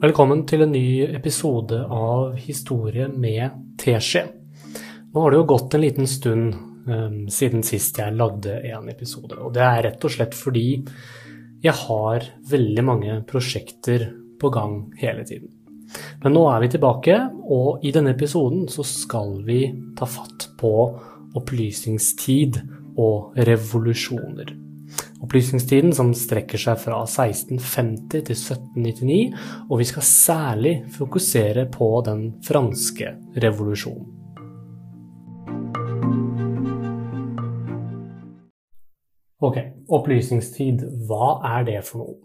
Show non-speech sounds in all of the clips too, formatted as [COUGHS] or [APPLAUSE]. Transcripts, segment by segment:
Velkommen til en ny episode av Historie med teskje. Nå har det jo gått en liten stund um, siden sist jeg lagde en episode, og det er rett og slett fordi jeg har veldig mange prosjekter på gang hele tiden. Men nå er vi tilbake, og i denne episoden så skal vi ta fatt på opplysningstid og revolusjoner. Opplysningstiden som strekker seg fra 1650 til 1799, og vi skal særlig fokusere på den franske revolusjonen. Ok, opplysningstid, hva er det for noe?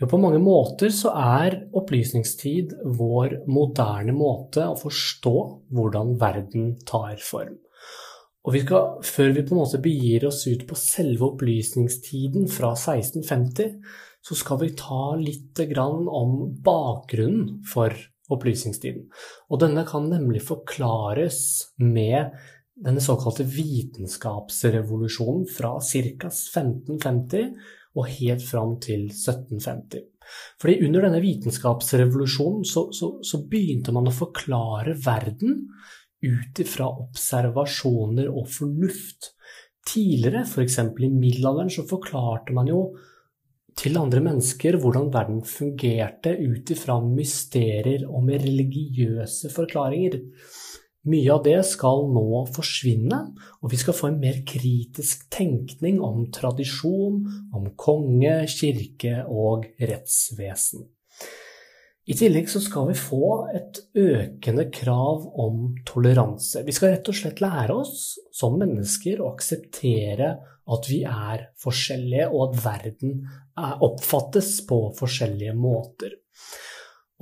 Jo, på mange måter så er opplysningstid vår moderne måte å forstå hvordan verden tar form. Og vi skal, før vi på en måte begir oss ut på selve opplysningstiden fra 1650, så skal vi ta litt om bakgrunnen for opplysningstiden. Og denne kan nemlig forklares med denne såkalte vitenskapsrevolusjonen fra ca. 1550 og helt fram til 1750. Fordi under denne vitenskapsrevolusjonen så, så, så begynte man å forklare verden ut ifra observasjoner og fornuft. Tidligere, f.eks. i middelalderen, så forklarte man jo til andre mennesker hvordan verden fungerte ut ifra mysterier og med religiøse forklaringer. Mye av det skal nå forsvinne, og vi skal få en mer kritisk tenkning om tradisjon, om konge, kirke og rettsvesen. I tillegg så skal vi få et økende krav om toleranse. Vi skal rett og slett lære oss som mennesker å akseptere at vi er forskjellige, og at verden oppfattes på forskjellige måter.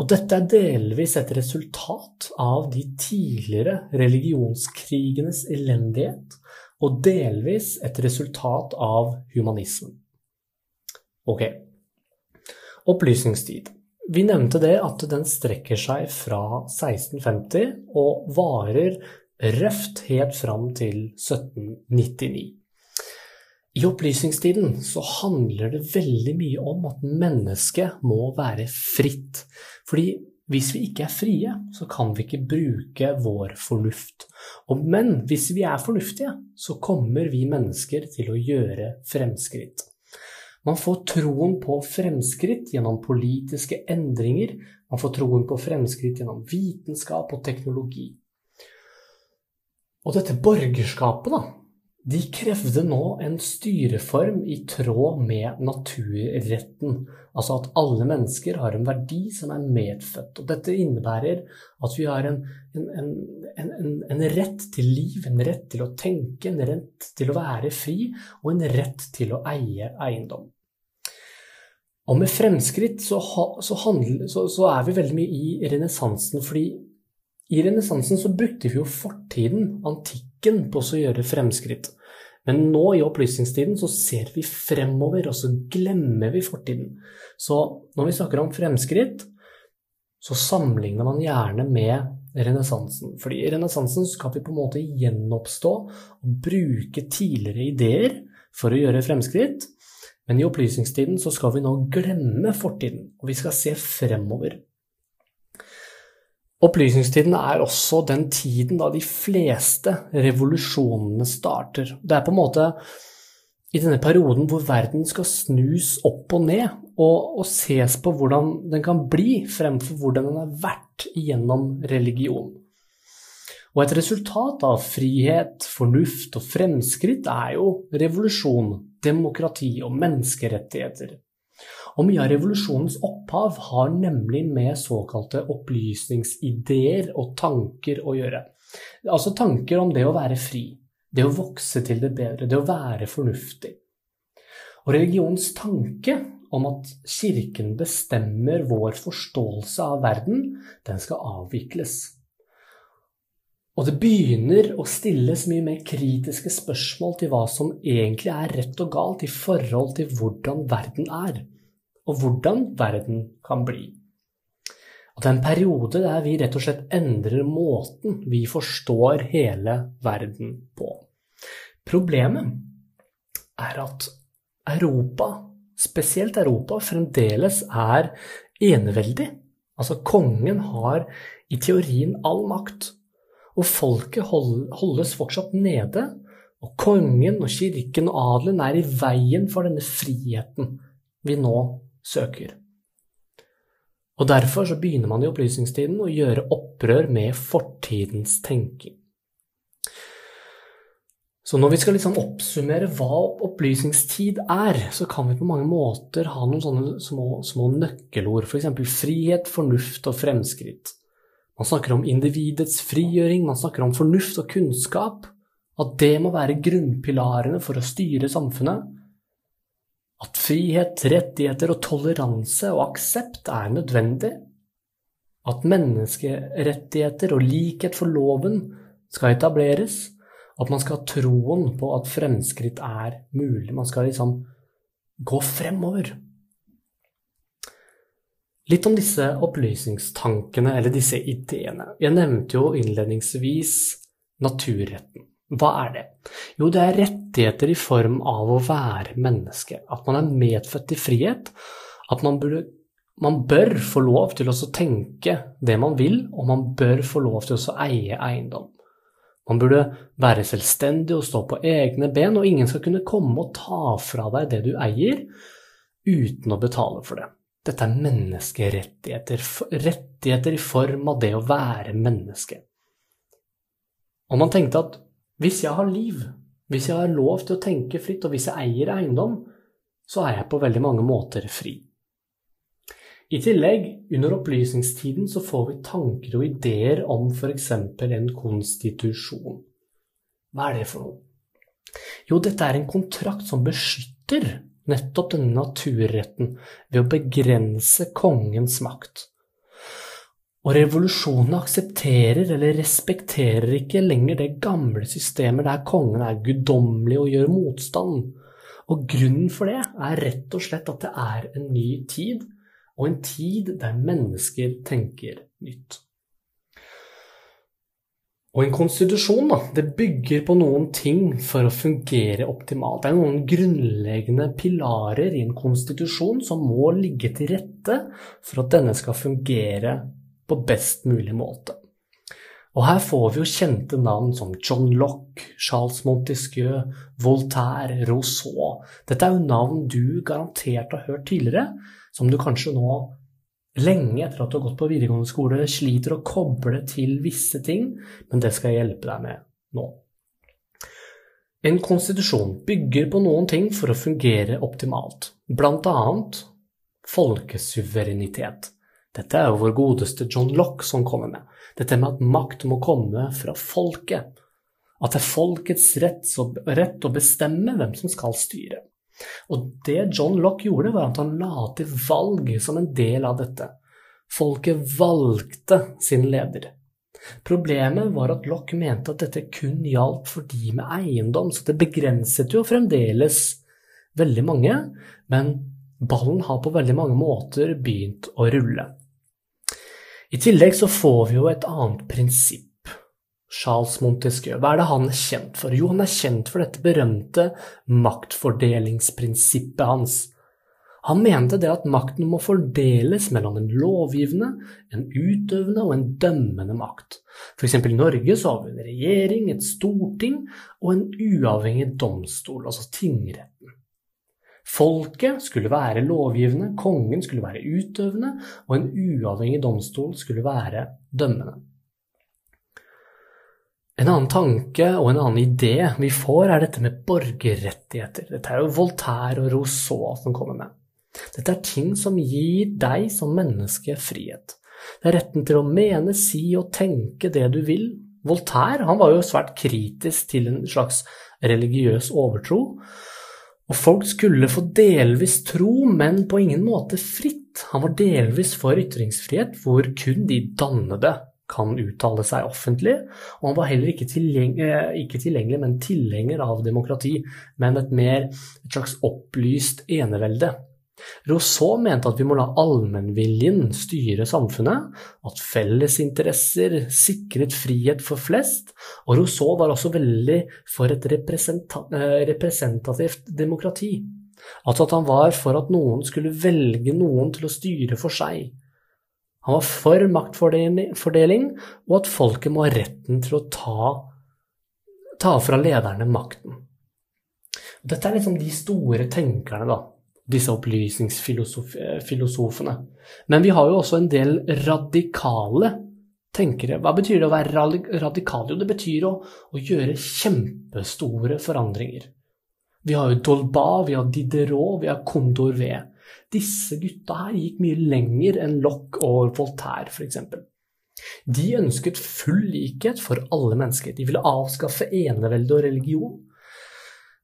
Og dette er delvis et resultat av de tidligere religionskrigenes elendighet, og delvis et resultat av humanismen. Ok. Opplysningstid. Vi nevnte det at den strekker seg fra 1650 og varer røft helt fram til 1799. I opplysningstiden så handler det veldig mye om at mennesket må være fritt. Fordi hvis vi ikke er frie, så kan vi ikke bruke vår fornuft. Men hvis vi er fornuftige, så kommer vi mennesker til å gjøre fremskritt. Man får troen på fremskritt gjennom politiske endringer, man får troen på fremskritt gjennom vitenskap og teknologi. Og dette borgerskapet, da, de krevde nå en styreform i tråd med naturretten, altså at alle mennesker har en verdi som er medfødt. Og dette innebærer at vi har en, en, en, en, rett til liv, en rett til å tenke, en rett til å være fri og en rett til å eie eiendom. Og med fremskritt så, så, handl, så, så er vi veldig mye i renessansen, fordi i renessansen så brukte vi jo fortiden, antikken, på å gjøre fremskritt. Men nå i opplysningstiden så ser vi fremover, og så glemmer vi fortiden. Så når vi snakker om fremskritt, så sammenligner man gjerne med renessansen. Fordi i renessansen skal vi på en måte gjenoppstå og bruke tidligere ideer for å gjøre fremskritt. Men i opplysningstiden så skal vi nå glemme fortiden, og vi skal se fremover. Opplysningstiden er også den tiden da de fleste revolusjonene starter. Det er på en måte i denne perioden hvor verden skal snus opp og ned, og, og ses på hvordan den kan bli, fremfor hvordan den har vært gjennom religion. Og et resultat av frihet, fornuft og fremskritt er jo revolusjon, demokrati og menneskerettigheter. Og mye av revolusjonens opphav har nemlig med såkalte opplysningsideer og tanker å gjøre. Altså tanker om det å være fri, det å vokse til det bedre, det å være fornuftig. Og religionens tanke om at Kirken bestemmer vår forståelse av verden, den skal avvikles. Og det begynner å stilles mye mer kritiske spørsmål til hva som egentlig er rett og galt i forhold til hvordan verden er og hvordan verden kan bli. Og det er en periode der vi rett og slett endrer måten vi forstår hele verden på. Problemet er at Europa, spesielt Europa, fremdeles er eneveldig. Altså, kongen har i teorien all makt, og folket holdes fortsatt nede. Og kongen og kirken og adelen er i veien for denne friheten vi nå søker. Og Derfor så begynner man i opplysningstiden å gjøre opprør med fortidens tenking. Så når vi skal liksom oppsummere hva opplysningstid er, så kan vi på mange måter ha noen sånne små, små nøkkelord, f.eks. frihet, fornuft og fremskritt. Man snakker om individets frigjøring, man snakker om fornuft og kunnskap, at det må være grunnpilarene for å styre samfunnet. At frihet, rettigheter og toleranse og aksept er nødvendig. At menneskerettigheter og likhet for loven skal etableres at man skal ha troen på at fremskritt er mulig. Man skal liksom gå fremover. Litt om disse opplysningstankene, eller disse ideene. Jeg nevnte jo innledningsvis naturretten. Hva er det? Jo, det er rettigheter i form av å være menneske. At man er medfødt i frihet. At man, burde, man bør få lov til å tenke det man vil, og man bør få lov til å eie eiendom. Man burde være selvstendig og stå på egne ben, og ingen skal kunne komme og ta fra deg det du eier, uten å betale for det. Dette er menneskerettigheter, rettigheter i form av det å være menneske. Og man tenkte at hvis jeg har liv, hvis jeg har lov til å tenke fritt, og hvis jeg eier eiendom, så er jeg på veldig mange måter fri. I tillegg, under opplysningstiden så får vi tanker og ideer om f.eks. en konstitusjon. Hva er det for noe? Jo, dette er en kontrakt som beskytter nettopp denne naturretten ved å begrense kongens makt. Og revolusjonen aksepterer eller respekterer ikke lenger det gamle systemet der kongen er guddommelig og gjør motstand. Og grunnen for det er rett og slett at det er en ny tid, og en tid der mennesker tenker nytt. Og en konstitusjon da, det bygger på noen ting for å fungere optimalt. Det er noen grunnleggende pilarer i en konstitusjon som må ligge til rette for at denne skal fungere på best mulig måte. Og her får vi jo kjente navn som John Locke, Charles Montesquieu, Voltaire, Rousseau. Dette er jo navn du garantert har hørt tidligere, som du kanskje nå, lenge etter at du har gått på videregående skole, sliter å koble til visse ting, men det skal jeg hjelpe deg med nå. En konstitusjon bygger på noen ting for å fungere optimalt, blant annet folkesuverenitet. Dette er jo vår godeste John Lock som kommer med. Dette med at makt må komme fra folket. At det er folkets rett å bestemme hvem som skal styre. Og det John Lock gjorde, var at han la til valg som en del av dette. Folket valgte sin leder. Problemet var at Lock mente at dette kun gjaldt for de med eiendom, så det begrenset jo fremdeles veldig mange, men ballen har på veldig mange måter begynt å rulle. I tillegg så får vi jo et annet prinsipp Charles Montesquieu. Hva er det han er kjent for? Jo, han er kjent for dette berømte maktfordelingsprinsippet hans. Han mente det at makten må fordeles mellom en lovgivende, en utøvende og en dømmende makt. For eksempel i Norge så har vi en regjering, et storting og en uavhengig domstol, altså tingretten. Folket skulle være lovgivende, kongen skulle være utøvende, og en uavhengig domstol skulle være dømmende. En annen tanke og en annen idé vi får, er dette med borgerrettigheter. Dette er jo Voltaire og Rousseau som kommer med. Dette er ting som gir deg som menneske frihet. Det er retten til å mene, si og tenke det du vil. Voltaire han var jo svært kritisk til en slags religiøs overtro. Og folk skulle få delvis tro, men på ingen måte fritt. Han var delvis for ytringsfrihet, hvor kun de dannede kan uttale seg offentlig, og han var heller ikke, tilgjengelig, eh, ikke tilgjengelig men tilhenger av demokrati, men et mer et slags opplyst enevelde. Rousseau mente at vi må la allmennviljen styre samfunnet, at fellesinteresser sikret frihet for flest, og Rousseau var også veldig for et eh, representativt demokrati. Altså at han var for at noen skulle velge noen til å styre for seg. Han var for maktfordeling, og at folket må ha retten til å ta, ta fra lederne makten. Dette er liksom de store tenkerne, da, disse opplysningsfilosofene. Men vi har jo også en del radikale tenkere. Hva betyr det å være radikal? Jo, det betyr å, å gjøre kjempestore forandringer. Vi har jo Dolba, vi har Diderot, vi har Condor V. Disse gutta her gikk mye lenger enn Lock og Voltaire, f.eks. De ønsket full likhet for alle mennesker. De ville avskaffe enevelde og religion.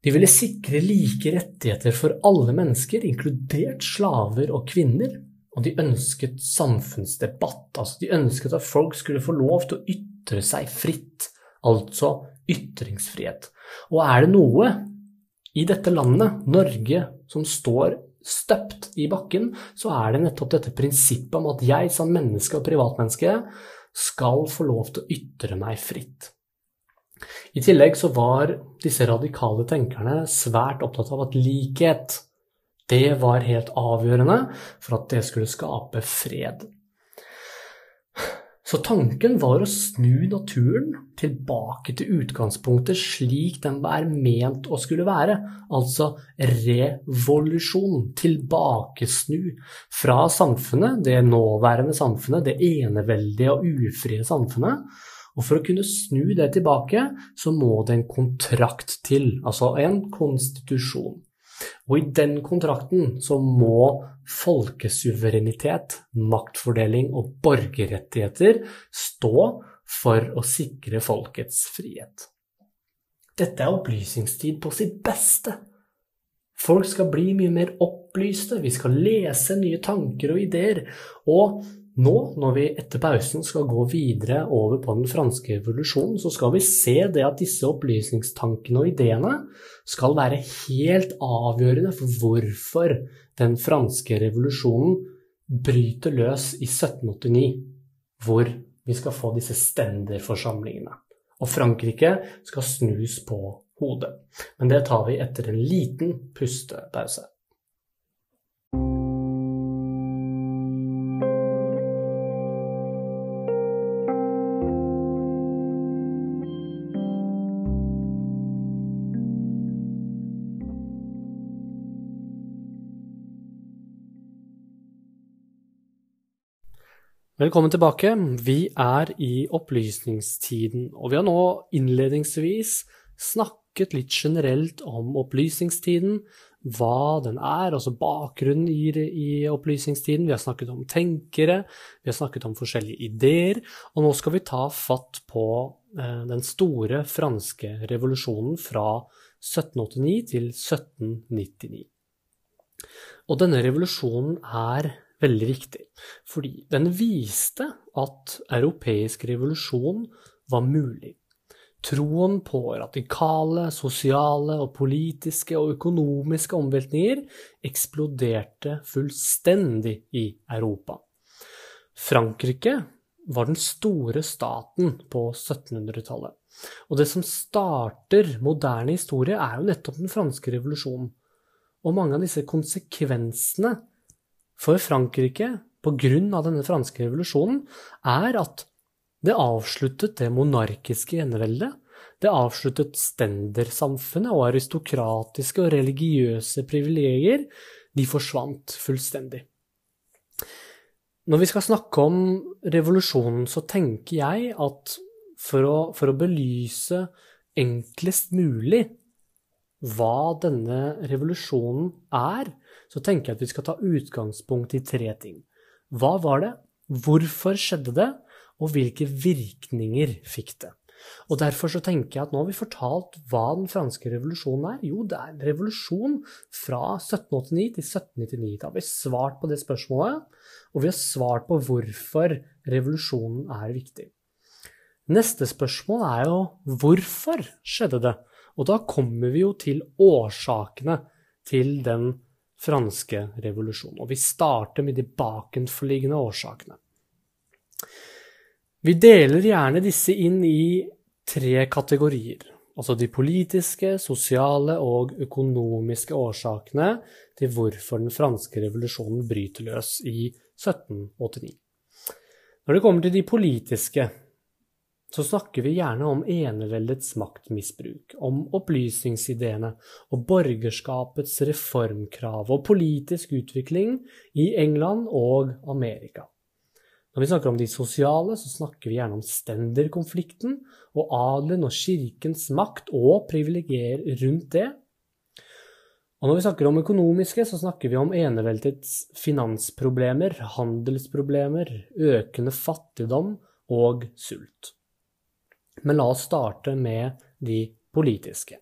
De ville sikre like rettigheter for alle mennesker, inkludert slaver og kvinner. Og de ønsket samfunnsdebatt, altså de ønsket at folk skulle få lov til å ytre seg fritt, altså ytringsfrihet. Og er det noe i dette landet, Norge, som står støpt i bakken, så er det nettopp dette prinsippet om at jeg som menneske og privatmenneske skal få lov til å ytre meg fritt. I tillegg så var disse radikale tenkerne svært opptatt av at likhet, det var helt avgjørende for at det skulle skape fred. Så tanken var å snu naturen tilbake til utgangspunktet slik den er ment å skulle være, altså revolusjon, tilbakesnu fra samfunnet, det nåværende samfunnet, det eneveldige og ufrie samfunnet, og for å kunne snu det tilbake, så må det en kontrakt til, altså en konstitusjon. Og i den kontrakten så må folkesuverenitet, maktfordeling og borgerrettigheter stå for å sikre folkets frihet. Dette er opplysningstid på sitt beste. Folk skal bli mye mer opplyste, vi skal lese nye tanker og ideer. Og nå, når vi etter pausen skal gå videre over på den franske revolusjonen, så skal vi se det at disse opplysningstankene og ideene skal være helt avgjørende for hvorfor den franske revolusjonen bryter løs i 1789, hvor vi skal få disse stenderforsamlingene. Og Frankrike skal snus på hodet. Men det tar vi etter en liten pustepause. Velkommen tilbake. Vi er i opplysningstiden, og vi har nå innledningsvis snakket litt generelt om opplysningstiden, hva den er, altså bakgrunnen i, i opplysningstiden. Vi har snakket om tenkere, vi har snakket om forskjellige ideer, og nå skal vi ta fatt på eh, den store franske revolusjonen fra 1789 til 1799. Og denne revolusjonen er veldig viktig, fordi den viste at europeisk revolusjon var mulig. Troen på radikale, sosiale og politiske og økonomiske omveltninger eksploderte fullstendig i Europa. Frankrike var den store staten på 1700-tallet. Og det som starter moderne historie, er jo nettopp den franske revolusjonen. Og mange av disse konsekvensene for Frankrike, av denne franske revolusjonen, er at det avsluttet det monarkiske eneveldet. Det avsluttet stendersamfunnet, og aristokratiske og religiøse privilegier de forsvant fullstendig. Når vi skal snakke om revolusjonen, så tenker jeg at for å, for å belyse enklest mulig hva denne revolusjonen er, så tenker jeg at vi skal ta utgangspunkt i tre ting. Hva var det? Hvorfor skjedde det? Og hvilke virkninger fikk det? Og Derfor så tenker jeg at nå har vi fortalt hva den franske revolusjonen er. Jo, det er en revolusjon fra 1789 til 1799. Da har vi svart på det spørsmålet, og vi har svart på hvorfor revolusjonen er viktig. Neste spørsmål er jo hvorfor skjedde det? Og da kommer vi jo til årsakene til den franske revolusjonen. Og vi starter med de bakenforliggende årsakene. Vi deler gjerne disse inn i tre kategorier. Altså de politiske, sosiale og økonomiske årsakene til hvorfor den franske revolusjonen bryter løs i 1789. Når det kommer til de politiske, så snakker vi gjerne om eneveldets maktmisbruk, om opplysningsideene og borgerskapets reformkrav og politisk utvikling i England og Amerika. Når vi snakker om de sosiale, så snakker vi gjerne om stenderkonflikten og adelen og kirkens makt og privilegier rundt det. Og når vi snakker om økonomiske, så snakker vi om eneveldets finansproblemer, handelsproblemer, økende fattigdom og sult. Men la oss starte med de politiske,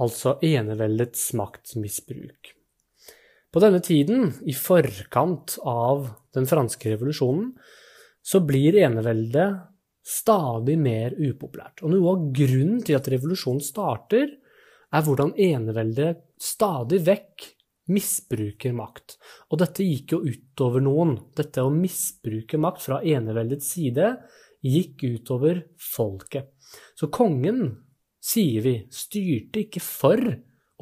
altså eneveldets maktmisbruk. På denne tiden, i forkant av den franske revolusjonen, så blir eneveldet stadig mer upopulært. Og noe av grunnen til at revolusjonen starter, er hvordan eneveldet stadig vekk misbruker makt. Og dette gikk jo utover noen. Dette å misbruke makt fra eneveldets side gikk utover folket. Så kongen, sier vi, styrte ikke for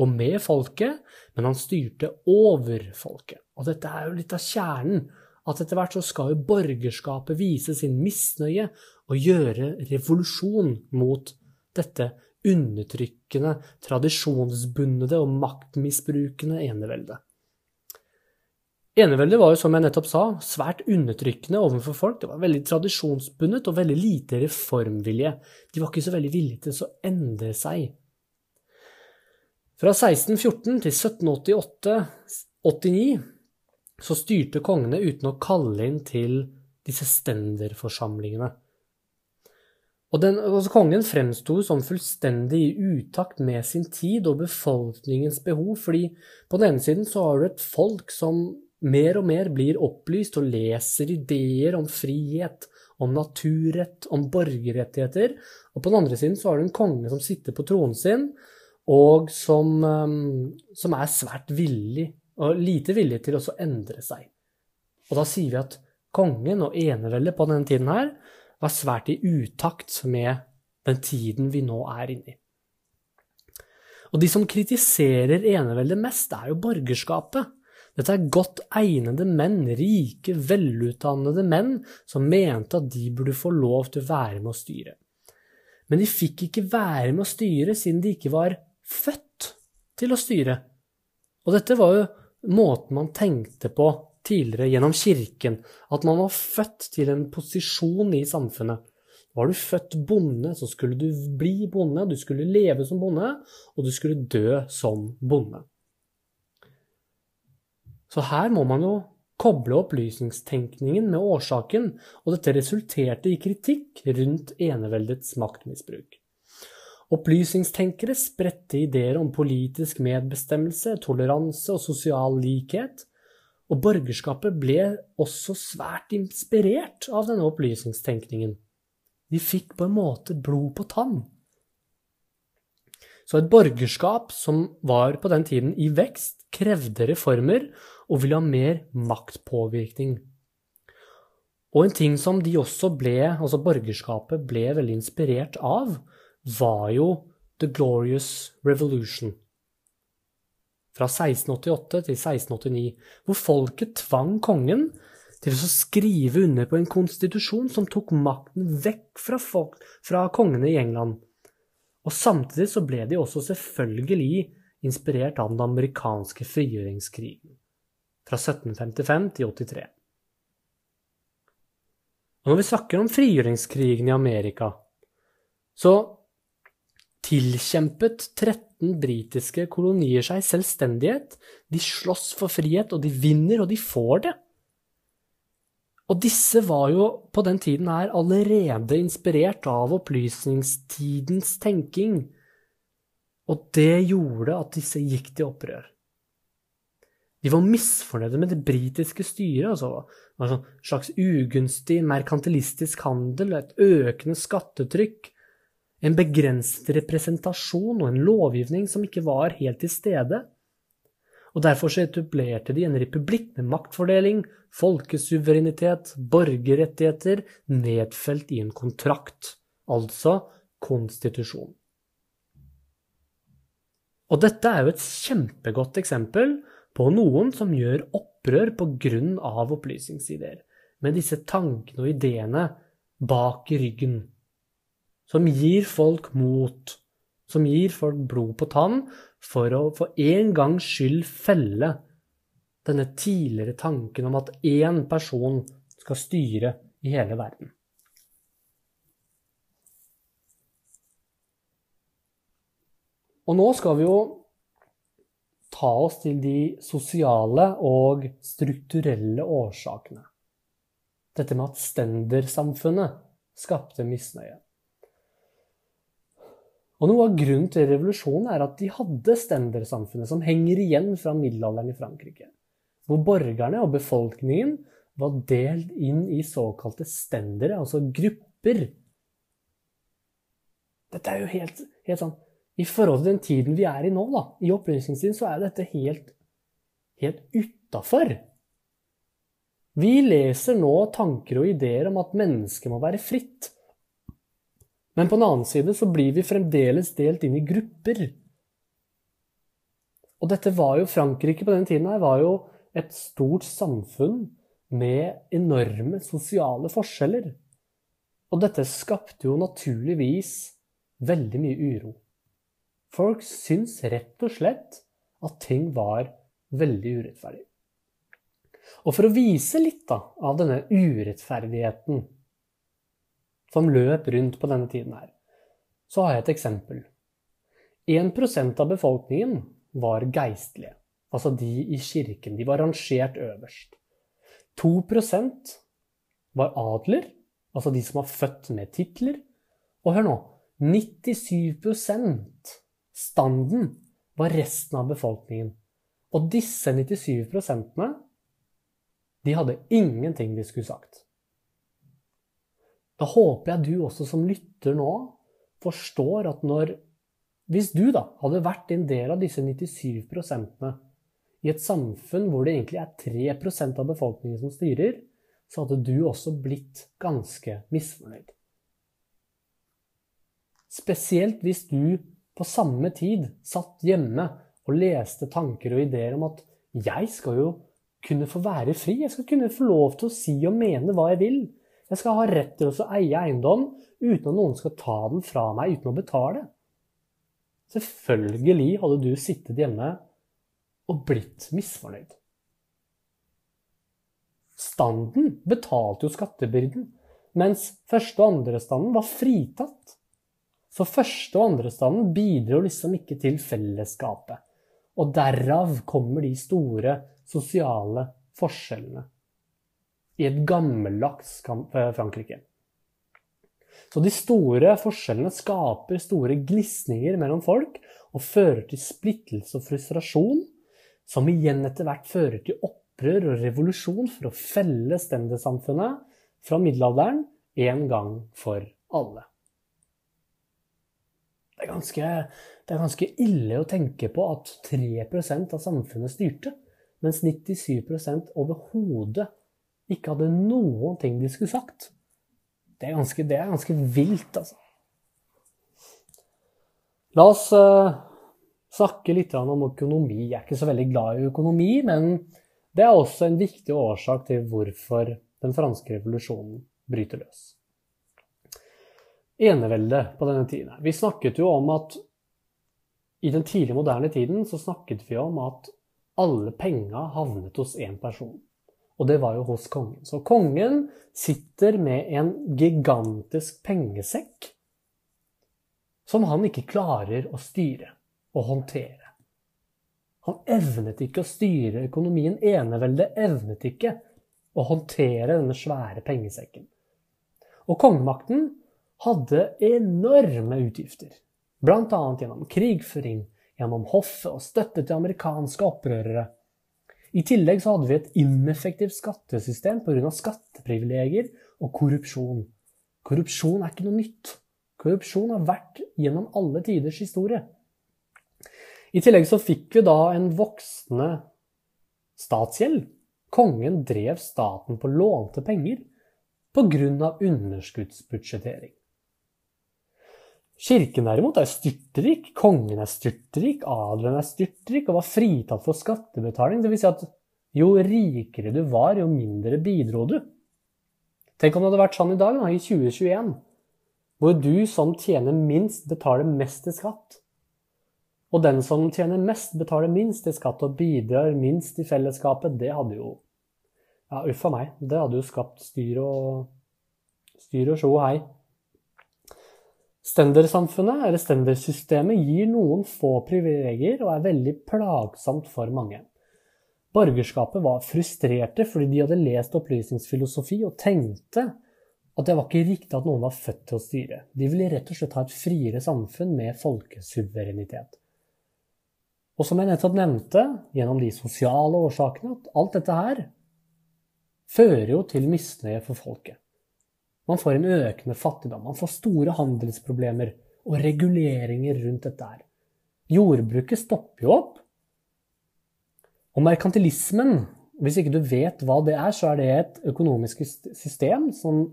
og med folket, men han styrte over folket. Og dette er jo litt av kjernen, at etter hvert så skal jo borgerskapet vise sin misnøye og gjøre revolusjon mot dette undertrykkende, tradisjonsbundede og maktmisbrukende eneveldet. Eneveldet var jo, som jeg nettopp sa, svært undertrykkende overfor folk. Det var veldig tradisjonsbundet og veldig lite reformvilje. De var ikke så veldig villige til å endre seg. Fra 1614 til 1788-89 så styrte kongene uten å kalle inn til disse stenderforsamlingene. Og den, altså Kongen fremsto som fullstendig i utakt med sin tid og befolkningens behov, fordi på den ene siden så har du et folk som mer og mer blir opplyst og leser ideer om frihet, om naturrett, om borgerrettigheter. Og på den andre siden så har du en konge som sitter på tronen sin, og som, um, som er svært villig, og lite villig til å endre seg. Og da sier vi at kongen og eneveldet på denne tiden her var svært i utakt med den tiden vi nå er inne i. Og de som kritiserer eneveldet mest, er jo borgerskapet. Dette er godt egnede menn, rike, velutdannede menn, som mente at de burde få lov til å være med å styre. Men de fikk ikke være med å styre siden de ikke var født til å styre. Og dette var jo måten man tenkte på tidligere gjennom kirken, at man var født til en posisjon i samfunnet. Var du født bonde, så skulle du bli bonde, du skulle leve som bonde, og du skulle dø som bonde. Så her må man jo koble opplysningstenkningen med årsaken, og dette resulterte i kritikk rundt eneveldets maktmisbruk. Opplysningstenkere spredte ideer om politisk medbestemmelse, toleranse og sosial likhet, og borgerskapet ble også svært inspirert av denne opplysningstenkningen. De fikk på en måte blod på tann. Så et borgerskap som var på den tiden i vekst, krevde reformer og ville ha mer maktpåvirkning. Og en ting som de også ble, altså borgerskapet ble veldig inspirert av, var jo The Glorious Revolution. Fra 1688 til 1689, hvor folket tvang kongen til å skrive under på en konstitusjon som tok makten vekk fra, folk, fra kongene i England. Og samtidig så ble de også selvfølgelig inspirert av den amerikanske frigjøringskrigen fra 1755 til 83. Og når vi snakker om frigjøringskrigen i Amerika, så tilkjempet 13 britiske kolonier seg selvstendighet. De slåss for frihet, og de vinner, og de får det. Og disse var jo på den tiden her allerede inspirert av opplysningstidens tenking, og det gjorde at disse gikk til opprør. De var misfornøyde med det britiske styret. altså det var En slags ugunstig merkantilistisk handel, et økende skattetrykk, en begrenset representasjon og en lovgivning som ikke var helt til stede. Og Derfor så etablerte de en republikk med maktfordeling, folkesuverenitet, borgerrettigheter nedfelt i en kontrakt, altså konstitusjon. Og dette er jo et kjempegodt eksempel på noen som gjør opprør pga. opplysningsideer, med disse tankene og ideene bak ryggen, som gir folk mot, som gir folk blod på tann for å for en gangs skyld felle denne tidligere tanken om at én person skal styre i hele verden. Og nå skal vi jo ta oss til de sosiale og strukturelle årsakene. Dette med at stendersamfunnet skapte misnøye. Og Noe av grunnen til revolusjonen er at de hadde stendersamfunnet, som henger igjen fra middelalderen i Frankrike, hvor borgerne og befolkningen var delt inn i såkalte stendere, altså grupper. Dette er jo helt, helt sånn I forhold til den tiden vi er i nå, da, i opplysningstiden, så er dette helt, helt utafor. Vi leser nå tanker og ideer om at mennesket må være fritt. Men på den annen side så blir vi fremdeles delt inn i grupper. Og dette var jo Frankrike på den tiden her var jo et stort samfunn med enorme sosiale forskjeller. Og dette skapte jo naturligvis veldig mye uro. Folk syns rett og slett at ting var veldig urettferdig. Og for å vise litt da, av denne urettferdigheten som løp rundt på denne tiden her, så har jeg et eksempel. 1% av befolkningen var geistlige, altså de i kirken. De var rangert øverst. 2% var adler, altså de som var født med titler. Og hør nå 97 standen var resten av befolkningen. Og disse 97% de hadde ingenting de skulle sagt. Da håper jeg du også som lytter nå forstår at når Hvis du da hadde vært en del av disse 97% i et samfunn hvor det egentlig er 3% av befolkningen som styrer, så hadde du også blitt ganske misfornøyd. Spesielt hvis du på samme tid satt hjemme og leste tanker og ideer om at jeg skal jo kunne få være fri, jeg skal kunne få lov til å si og mene hva jeg vil. Jeg skal ha rett til å eie eiendom uten at noen skal ta den fra meg uten å betale. Selvfølgelig hadde du sittet hjemme og blitt misfornøyd. Standen betalte jo skattebyrden, mens første- og andrestanden var fritatt. Så første- og andrestanden bidro liksom ikke til fellesskapet. Og derav kommer de store sosiale forskjellene i et gammeldags eh, Frankrike. Så de store forskjellene skaper store glisninger mellom folk og fører til splittelse og frustrasjon som igjen etter hvert fører til opprør og revolusjon for å felle stendersamfunnet fra middelalderen en gang for alle. Det er, ganske, det er ganske ille å tenke på at 3% av samfunnet styrte, mens 97 overhodet ikke hadde noen ting de skulle sagt. Det er ganske, det er ganske vilt, altså. La oss uh, snakke litt om økonomi. Jeg er ikke så veldig glad i økonomi, men det er også en viktig årsak til hvorfor den franske revolusjonen bryter løs. Eneveldet på denne tiden. Vi snakket jo om at i den tidlige moderne tiden så snakket vi om at alle penga havnet hos én person. Og det var jo hos kongen. Så kongen sitter med en gigantisk pengesekk som han ikke klarer å styre og håndtere. Han evnet ikke å styre økonomien. Eneveldet evnet ikke å håndtere denne svære pengesekken. Og kongemakten hadde enorme utgifter, bl.a. gjennom krigføring, gjennom hoffet og støtte til amerikanske opprørere. I tillegg så hadde vi et ineffektivt skattesystem pga. skatteprivilegier og korrupsjon. Korrupsjon er ikke noe nytt. Korrupsjon har vært gjennom alle tiders historie. I tillegg så fikk vi da en voksende statsgjeld. Kongen drev staten på lånte penger pga. underskuddsbudsjettering. Kirken derimot er styrtrik, kongen er styrtrik, adelen er styrtrik og var fritatt for skattebetaling. Dvs. Si at jo rikere du var, jo mindre bidro du. Tenk om det hadde vært sånn i dag, da, i 2021, hvor du som tjener minst, betaler mest i skatt. Og den som tjener mest, betaler minst i skatt og bidrar minst i fellesskapet, det hadde jo Ja, uff a meg. Det hadde jo skapt styr og styr og sjå hei. Stendersamfunnet, eller stendersystemet, gir noen få privilegier og er veldig plagsomt for mange. Borgerskapet var frustrerte fordi de hadde lest opplysningsfilosofi og tenkte at det var ikke riktig at noen var født til å styre. De ville rett og slett ha et friere samfunn med folkesuverenitet. Og som jeg nettopp nevnte, gjennom de sosiale årsakene, at alt dette her fører jo til misnøye for folket. Man får en økende fattigdom, man får store handelsproblemer og reguleringer rundt dette her. Jordbruket stopper jo opp. Og merkantilismen, hvis ikke du vet hva det er, så er det et økonomisk system som,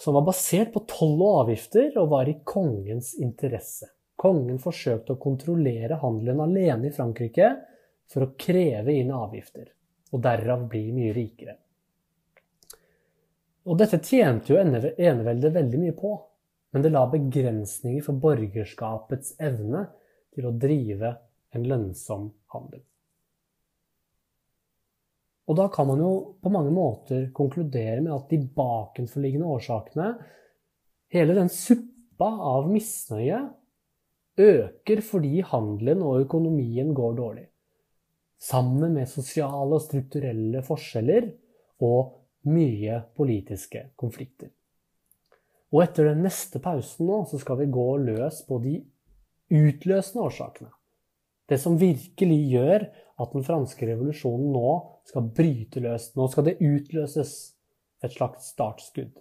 som var basert på toll og avgifter og var i kongens interesse. Kongen forsøkte å kontrollere handelen alene i Frankrike for å kreve inn avgifter, og derav bli mye rikere. Og dette tjente jo eneveldet veldig mye på, men det la begrensninger for borgerskapets evne til å drive en lønnsom handel. Og da kan man jo på mange måter konkludere med at de bakenforliggende årsakene, hele den suppa av misnøye, øker fordi handelen og økonomien går dårlig. Sammen med sosiale og strukturelle forskjeller og mye politiske konflikter. Og etter den neste pausen nå, så skal vi gå løs på de utløsende årsakene. Det som virkelig gjør at den franske revolusjonen nå skal bryte løs. Nå skal det utløses et slags startskudd.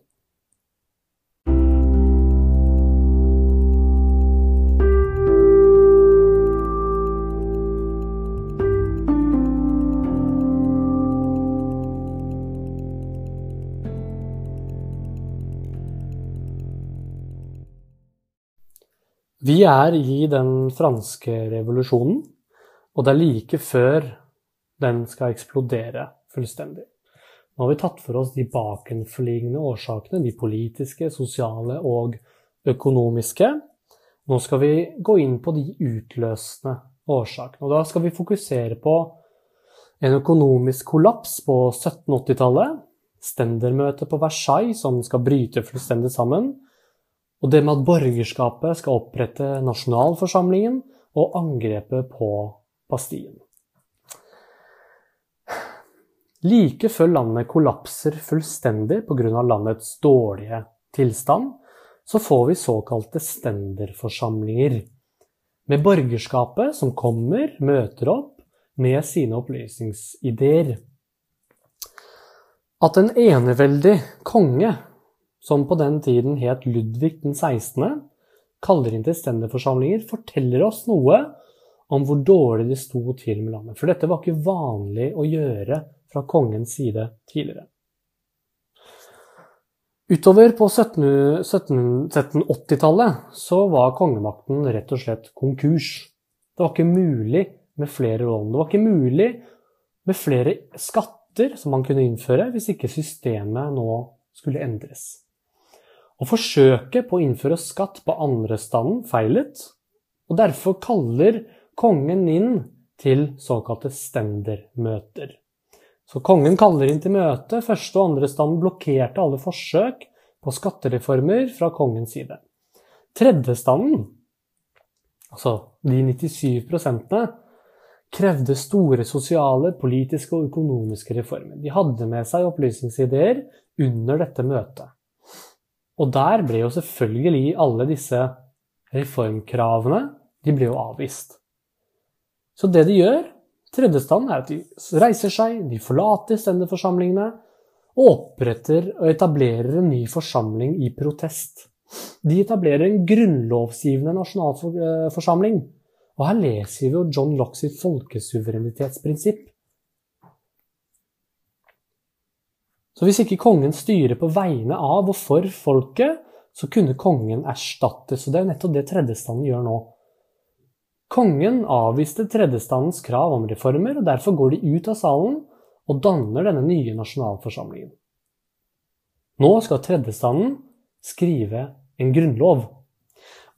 Vi er i den franske revolusjonen, og det er like før den skal eksplodere fullstendig. Nå har vi tatt for oss de bakenforliggende årsakene, de politiske, sosiale og økonomiske. Nå skal vi gå inn på de utløsende årsakene. Og da skal vi fokusere på en økonomisk kollaps på 1780-tallet, stendermøtet på Versailles som skal bryte fullstendig sammen, og det med at borgerskapet skal opprette nasjonalforsamlingen og angrepet på Bastien. Like før landet kollapser fullstendig pga. landets dårlige tilstand, så får vi såkalte stenderforsamlinger. Med borgerskapet som kommer, møter opp med sine opplysningsideer. At en eneveldig konge som på den tiden het Ludvig den 16., kaller inn til stenderforsamlinger, forteller oss noe om hvor dårlig det sto til med landet. For dette var ikke vanlig å gjøre fra kongens side tidligere. Utover på 1780-tallet så var kongemakten rett og slett konkurs. Det var ikke mulig med flere lån. Det var ikke mulig med flere skatter som man kunne innføre hvis ikke systemet nå skulle endres. Og forsøket på å innføre skatt på andrestanden feilet, og derfor kaller kongen inn til såkalte stendermøter. Så kongen kaller inn til møte. Første og andre stand blokkerte alle forsøk på skattereformer fra kongens side. Tredjestanden, altså de 97% krevde store sosiale, politiske og økonomiske reformer. De hadde med seg opplysningsideer under dette møtet. Og der ble jo selvfølgelig alle disse reformkravene de ble jo avvist. Så det de gjør, tredjestand, er at de reiser seg, de forlater stendeforsamlingene og oppretter og etablerer en ny forsamling i protest. De etablerer en grunnlovsgivende nasjonalforsamling. Og her leser vi jo John Locke sitt folkesuverenitetsprinsipp. Så hvis ikke kongen styrer på vegne av og for folket, så kunne kongen erstattes. Og det er nettopp det tredjestanden gjør nå. Kongen avviste tredjestandens krav om reformer, og derfor går de ut av salen og danner denne nye nasjonalforsamlingen. Nå skal tredjestanden skrive en grunnlov.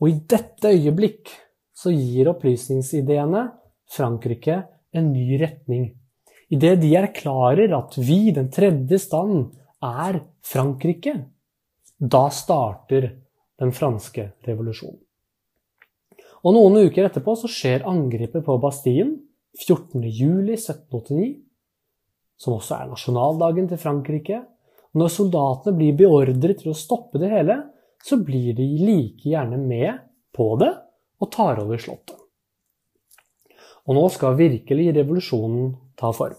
Og i dette øyeblikk så gir opplysningsideene Frankrike en ny retning. Idet de erklærer at vi, den tredje stand, er Frankrike, da starter den franske revolusjonen. Og noen uker etterpå så skjer angrepet på Bastien 14.07.1789, som også er nasjonaldagen til Frankrike. Når soldatene blir beordret til å stoppe det hele, så blir de like gjerne med på det og tar over Slottet. Og nå skal virkelig revolusjonen ta form.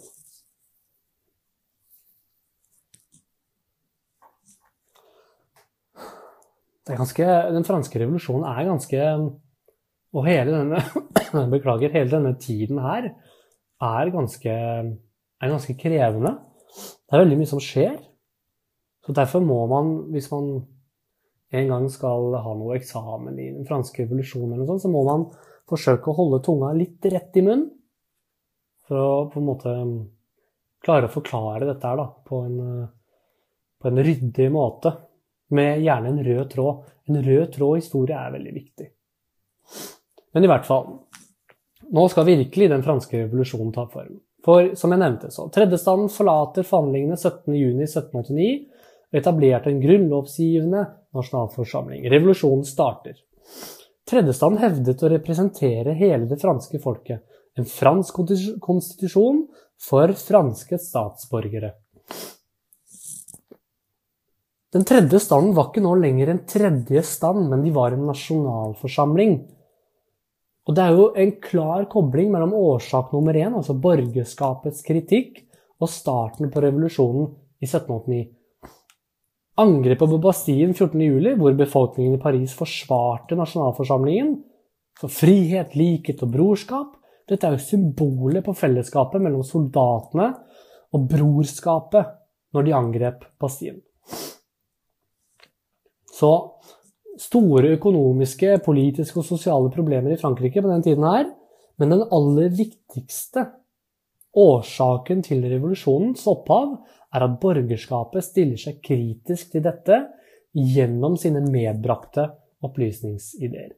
Ganske, den franske revolusjonen er ganske Og hele denne [COUGHS] Beklager, hele denne tiden her er ganske, er ganske krevende. Det er veldig mye som skjer. Så derfor må man, hvis man en gang skal ha noe eksamen i den franske revolusjonen, eller noe sånt, så må man forsøke å holde tunga litt rett i munnen. For å på en måte klare å forklare dette her da, på en, på en ryddig måte. Med gjerne en rød tråd. En rød tråd historie er veldig viktig. Men i hvert fall Nå skal virkelig den franske revolusjonen ta form. For som jeg nevnte, så tredjestanden forlater forhandlingene 17.6.1789 og etablerte en grunnlovsgivende nasjonalforsamling. Revolusjonen starter. Tredjestand hevdet å representere hele det franske folket. En fransk konstitusjon for franske statsborgere. Den tredje standen var ikke nå lenger en tredje stand, men de var en nasjonalforsamling. Og det er jo en klar kobling mellom årsak nummer én, altså borgerskapets kritikk, og starten på revolusjonen i 1789. Angrepet på Bastien 14.07, hvor befolkningen i Paris forsvarte nasjonalforsamlingen for frihet, likhet og brorskap, dette er jo symbolet på fellesskapet mellom soldatene og brorskapet når de angrep Bastien. Så store økonomiske, politiske og sosiale problemer i Frankrike på den tiden her, men den aller viktigste årsaken til revolusjonens opphav er at borgerskapet stiller seg kritisk til dette gjennom sine medbrakte opplysningsideer.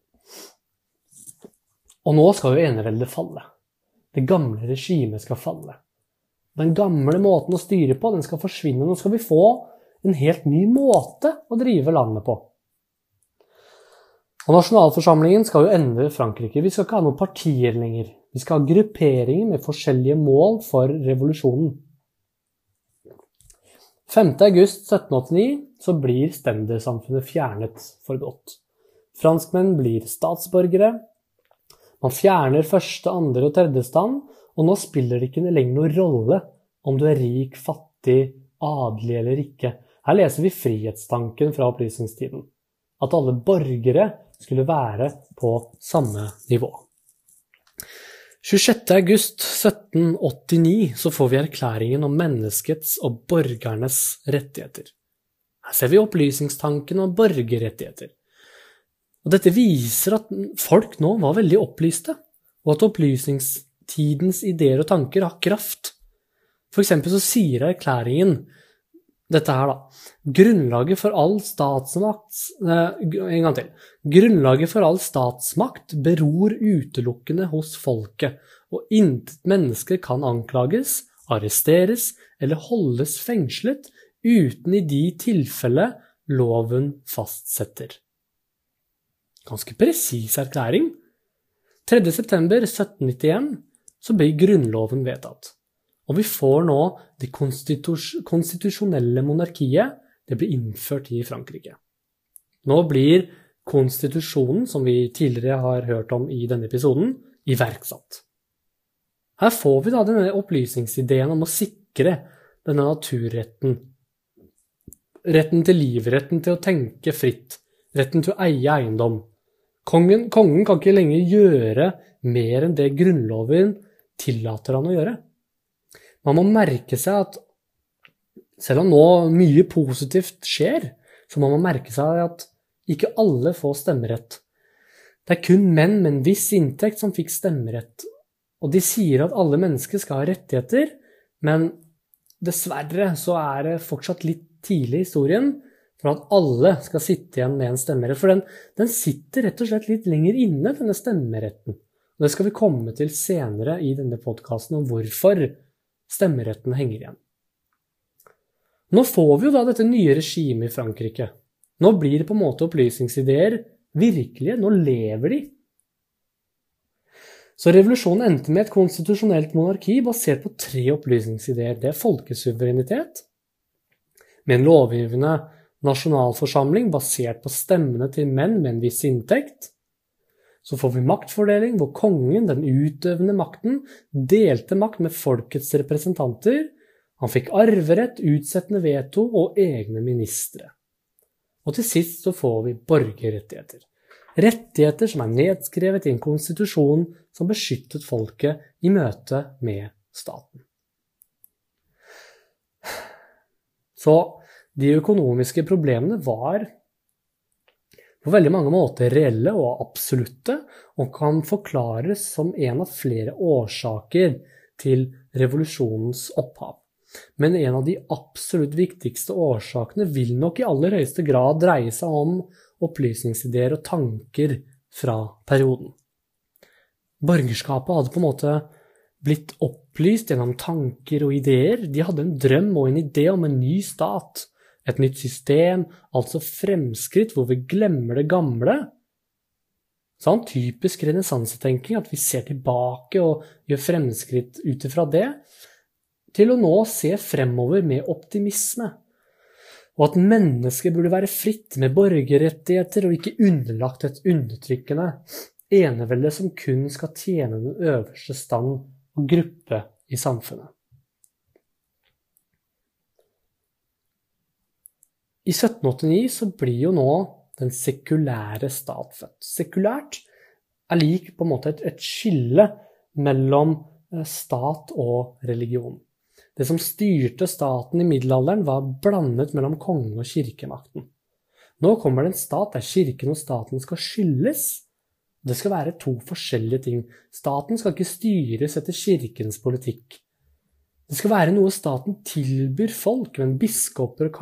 Og nå skal jo eneveldet falle. Det gamle regimet skal falle. Den gamle måten å styre på, den skal forsvinne. Nå skal vi få en helt ny måte å drive landet på. Og Nasjonalforsamlingen skal jo endre Frankrike. Vi skal ikke ha noen partier lenger. Vi skal ha grupperinger med forskjellige mål for revolusjonen. 5.8.1789 så blir stendersamfunnet fjernet for godt. Franskmenn blir statsborgere. Man fjerner første, andre og tredje stand, og nå spiller det ikke lenger noen rolle om du er rik, fattig, adelig eller ikke. Her leser vi frihetstanken fra opplysningstiden. At alle borgere skulle være på samme nivå. 26.8.1789 så får vi erklæringen om menneskets og borgernes rettigheter. Her ser vi opplysningstanken om borgerrettigheter. Og dette viser at folk nå var veldig opplyste, og at opplysningstidens ideer og tanker har kraft. For eksempel så sier erklæringen dette her, da. Grunnlaget for all statsmakt eh, En gang til. Grunnlaget for all statsmakt beror utelukkende hos folket, og intet menneske kan anklages, arresteres eller holdes fengslet uten i de tilfelle loven fastsetter. Ganske presis erklæring. 3.9.1791 så blir Grunnloven vedtatt. Og vi får nå det konstitusjonelle monarkiet. Det blir innført i Frankrike. Nå blir konstitusjonen, som vi tidligere har hørt om i denne episoden, iverksatt. Her får vi da denne opplysningsideen om å sikre denne naturretten. Retten til liv, retten til å tenke fritt, retten til å eie eiendom. Kongen, kongen kan ikke lenger gjøre mer enn det Grunnloven tillater han å gjøre. Man må merke seg at selv om nå mye positivt skjer, så må man merke seg at Ikke alle får stemmerett. Det er kun menn med en viss inntekt som fikk stemmerett. Og de sier at alle mennesker skal ha rettigheter, men dessverre så er det fortsatt litt tidlig i historien for at alle skal sitte igjen med en stemmerett. For den, den sitter rett og slett litt lenger inne, denne stemmeretten. Og det skal vi komme til senere i denne podkasten om hvorfor stemmeretten henger igjen. Nå får vi jo da dette nye regimet i Frankrike. Nå blir det på en måte opplysningsideer virkelige. Nå lever de. Så revolusjonen endte med et konstitusjonelt monarki basert på tre opplysningsideer. Det er folkesuverenitet, med en lovgivende nasjonalforsamling basert på stemmene til menn med en viss inntekt. Så får vi maktfordeling, hvor kongen, den utøvende makten, delte makt med folkets representanter. Han fikk arverett, utsettende veto og egne ministre. Og til sist så får vi borgerrettigheter. Rettigheter som er nedskrevet i en konstitusjon som beskyttet folket i møte med staten. Så de økonomiske problemene var på veldig mange måter reelle og absolutte, og kan forklares som en av flere årsaker til revolusjonens opphav. Men en av de absolutt viktigste årsakene vil nok i aller høyeste grad dreie seg om opplysningsideer og tanker fra perioden. Borgerskapet hadde på en måte blitt opplyst gjennom tanker og ideer. De hadde en drøm og en idé om en ny stat, et nytt system, altså fremskritt hvor vi glemmer det gamle. Sånn typisk renessansetenking, at vi ser tilbake og gjør fremskritt ut ifra det, til å nå se fremover med optimisme og at mennesket burde være fritt med borgerrettigheter og ikke underlagt et undertrykkende enevelde som kun skal tjene den øverste stand og gruppe i samfunnet. I 1789 så blir jo nå den sekulære stat født. Sekulært er lik på en måte et, et skille mellom eh, stat og religion. Det som styrte staten i middelalderen, var blandet mellom konge- og kirkemakten. Nå kommer det en stat der kirken og staten skal skylles. Det skal være to forskjellige ting. Staten skal ikke styres etter kirkens politikk. Det skal være noe staten tilbyr folk, men biskoper og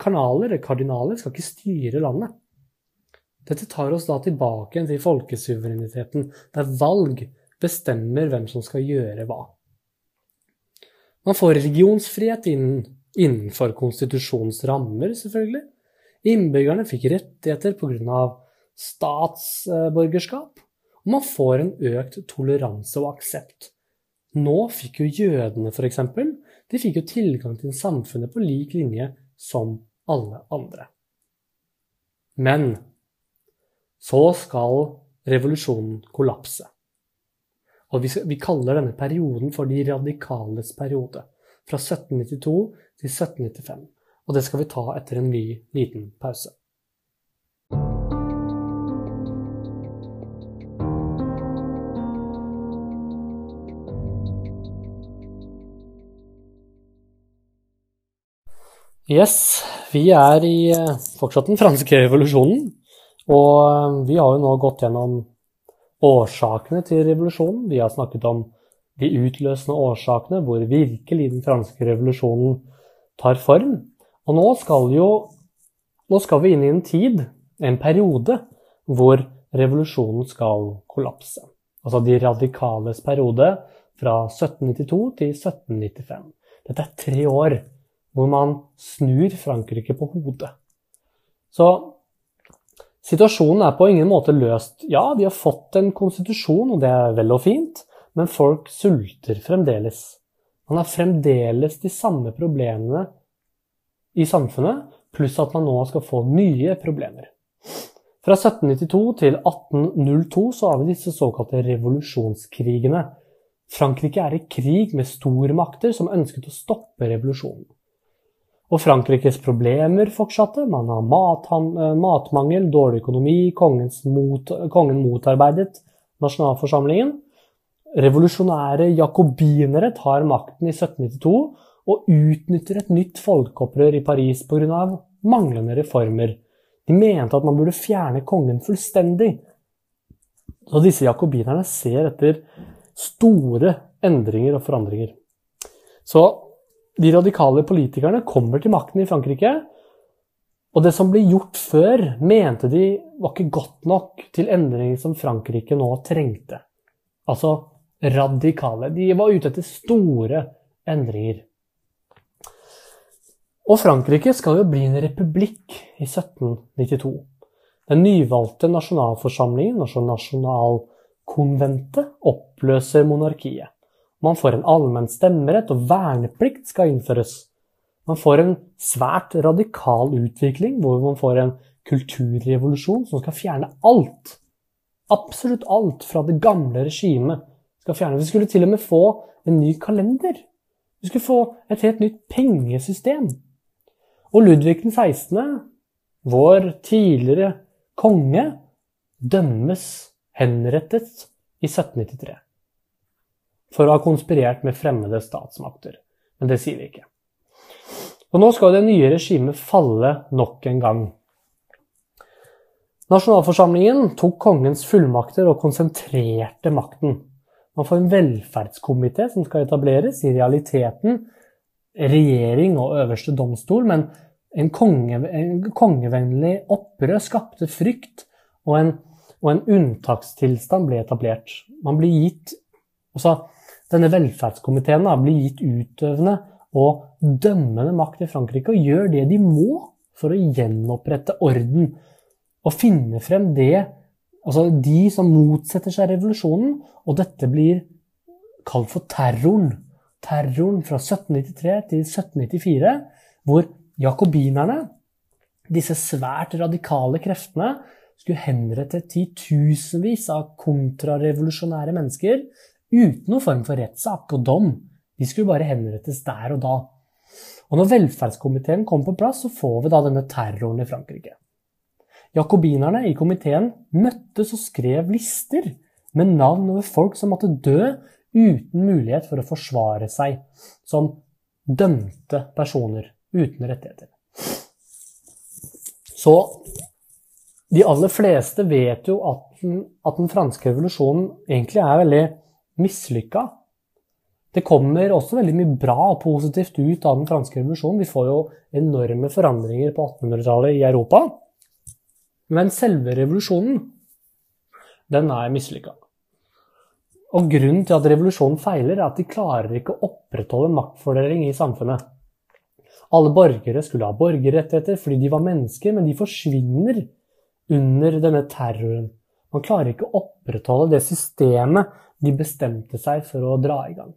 kanaler, eller kardinaler, skal ikke styre landet. Dette tar oss da tilbake til folkesuvereniteten, der valg bestemmer hvem som skal gjøre hva. Man får religionsfrihet innenfor konstitusjonens rammer, selvfølgelig. Innbyggerne fikk rettigheter pga. statsborgerskap. Og man får en økt toleranse og aksept. Nå fikk jo jødene, f.eks., de fikk jo tilgang til samfunnet på lik linje som alle andre. Men så skal revolusjonen kollapse. Og vi, kaller denne perioden for de radikales periode. Fra 1792 til 1795. Og det skal vi ta etter en ny, liten pause. Yes, vi er i eh, fortsatt den franske revolusjonen. Og eh, vi har jo nå gått gjennom årsakene til revolusjonen. Vi har snakket om de utløsende årsakene, hvor virkelig den franske revolusjonen tar form. Og nå skal, jo, nå skal vi inn i en tid, en periode, hvor revolusjonen skal kollapse. Altså de radikales periode fra 1792 til 1795. Dette er tre år hvor man snur Frankrike på hodet. Så Situasjonen er på ingen måte løst. Ja, vi har fått en konstitusjon, og det er vel og fint, men folk sulter fremdeles. Man har fremdeles de samme problemene i samfunnet, pluss at man nå skal få nye problemer. Fra 1792 til 1802 så har vi disse såkalte revolusjonskrigene. Frankrike er i krig med stormakter som ønsket å stoppe revolusjonen. Og Frankrikes problemer fortsatte. Man har eh, matmangel, dårlig økonomi, mot, kongen motarbeidet nasjonalforsamlingen. Revolusjonære jakobinere tar makten i 1792 og utnytter et nytt folkeopprør i Paris pga. manglende reformer. De mente at man burde fjerne kongen fullstendig. Så disse jakobinerne ser etter store endringer og forandringer. Så de radikale politikerne kommer til makten i Frankrike. Og det som ble gjort før, mente de var ikke godt nok til endringer som Frankrike nå trengte. Altså radikale. De var ute etter store endringer. Og Frankrike skal jo bli en republikk i 1792. Den nyvalgte nasjonalforsamlingen, altså nasjonalkonventet, oppløser monarkiet. Man får en allmenn stemmerett, og verneplikt skal innføres. Man får en svært radikal utvikling, hvor man får en kulturrevolusjon som skal fjerne alt. Absolutt alt fra det gamle regimet skal fjerne. Vi skulle til og med få en ny kalender. Vi skulle få et helt nytt pengesystem. Og Ludvig den 16., vår tidligere konge, dømmes henrettet i 1793. For å ha konspirert med fremmede statsmakter. Men det sier vi ikke. Og nå skal det nye regimet falle nok en gang. Nasjonalforsamlingen tok kongens fullmakter og konsentrerte makten. Man får en velferdskomité som skal etableres, i realiteten regjering og øverste domstol, men en, konge, en kongevennlig opprør skapte frykt, og en, og en, unntakstilstand ble etablert. Man blir gitt, altså, denne velferdskomiteen blir gitt utøvende og dømmende makt i Frankrike, og gjør det de må for å gjenopprette orden og finne frem det Altså de som motsetter seg revolusjonen, og dette blir kalt for terroren. Terroren fra 1793 til 1794, hvor jakobinerne, disse svært radikale kreftene, skulle henrette titusenvis av kontrarevolusjonære mennesker uten noen form for rettssak og dom. De skulle bare henrettes der og da. Og når velferdskomiteen kom på plass, så får vi da denne terroren i Frankrike. Jakobinerne i komiteen møttes og skrev lister med navn over folk som måtte dø uten mulighet for å forsvare seg som dømte personer uten rettigheter. Så de aller fleste vet jo at den, at den franske revolusjonen egentlig er veldig mislykka. Det kommer også veldig mye bra og positivt ut av den franske revolusjonen. Vi får jo enorme forandringer på 1800-tallet i Europa. Men selve revolusjonen, den er mislykka. Og grunnen til at revolusjonen feiler, er at de klarer ikke å opprettholde maktfordeling i samfunnet. Alle borgere skulle ha borgerrettigheter fordi de var mennesker, men de forsvinner under denne terroren. Man klarer ikke å opprettholde det systemet de bestemte seg for å dra i gang.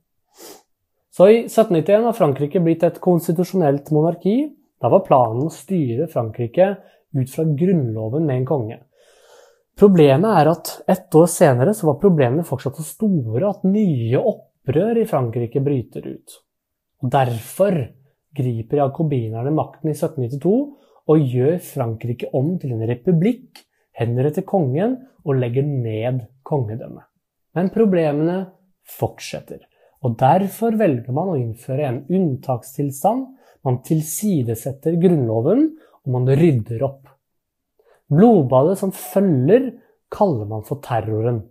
Så i 1791 har Frankrike blitt et konstitusjonelt monarki. Da var planen å styre Frankrike ut fra grunnloven med en konge. Problemet er at ett år senere så var problemene fortsatt så store at nye opprør i Frankrike bryter ut. Og Derfor griper jakobinerne makten i 1792 og gjør Frankrike om til en republikk, henretter kongen og legger ned kongedømmet. Men problemene fortsetter. Og Derfor velger man å innføre en unntakstilstand. Man tilsidesetter Grunnloven, og man rydder opp. Blodbadet som følger, kaller man for terroren.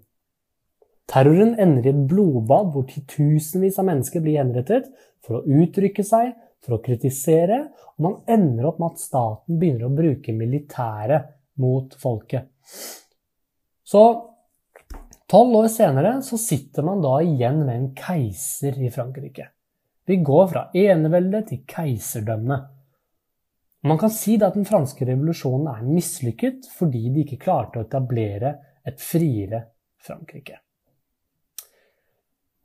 Terroren ender i et blodbad hvor titusenvis av mennesker blir henrettet for å uttrykke seg, for å kritisere, og man ender opp med at staten begynner å bruke militæret mot folket. Så tolv år senere så sitter man da igjen med en keiser i Frankrike. Vi går fra enevelde til keiserdømme. Man kan si at den franske revolusjonen er mislykket fordi de ikke klarte å etablere et friere Frankrike.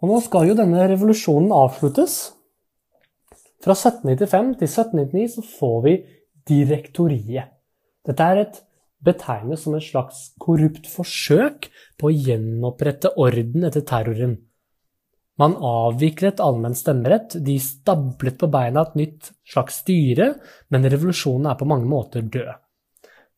Og nå skal jo denne revolusjonen avsluttes, fra 1795 til 1799 så får vi direktoriet. Dette er et betegnet som en slags korrupt forsøk på å gjenopprette orden etter terroren. Man avviklet allmenn stemmerett, de stablet på beina et nytt slags styre, men revolusjonen er på mange måter død.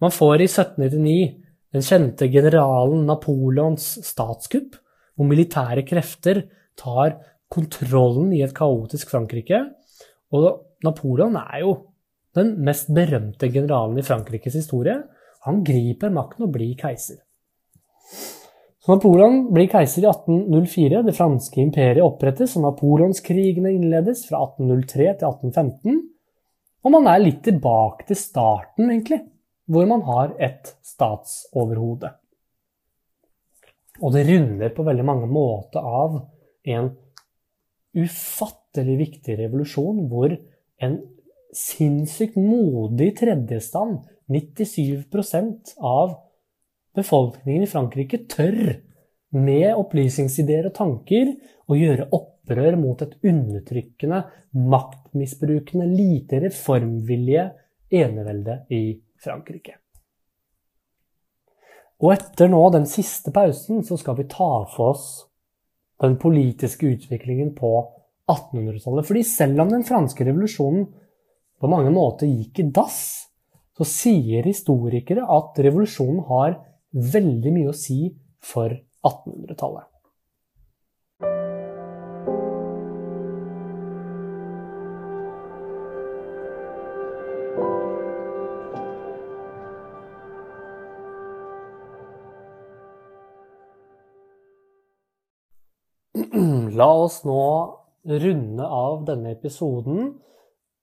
Man får i 1799 den kjente generalen Napoleons statskupp, hvor militære krefter tar kontrollen i et kaotisk Frankrike, og Napoleon er jo den mest berømte generalen i Frankrikes historie, han griper makten og blir keiser. Så Napoleon blir keiser i 1804, det franske imperiet opprettes, og napoleonskrigene innledes fra 1803 til 1815. Og man er litt tilbake til starten, egentlig, hvor man har et statsoverhode. Og det runder på veldig mange måter av en ufattelig viktig revolusjon hvor en sinnssykt modig tredjestand, 97% av befolkningen i Frankrike, tør med opplysningsideer og tanker å gjøre opprør mot et undertrykkende, maktmisbrukende, lite reformvillige enevelde i Frankrike. Og etter nå den siste pausen så skal vi ta for oss den politiske utviklingen på 1800-tallet. Fordi selv om den franske revolusjonen på mange måter gikk i dass, så sier historikere at revolusjonen har veldig mye å si for 1800-tallet. La oss nå runde av denne episoden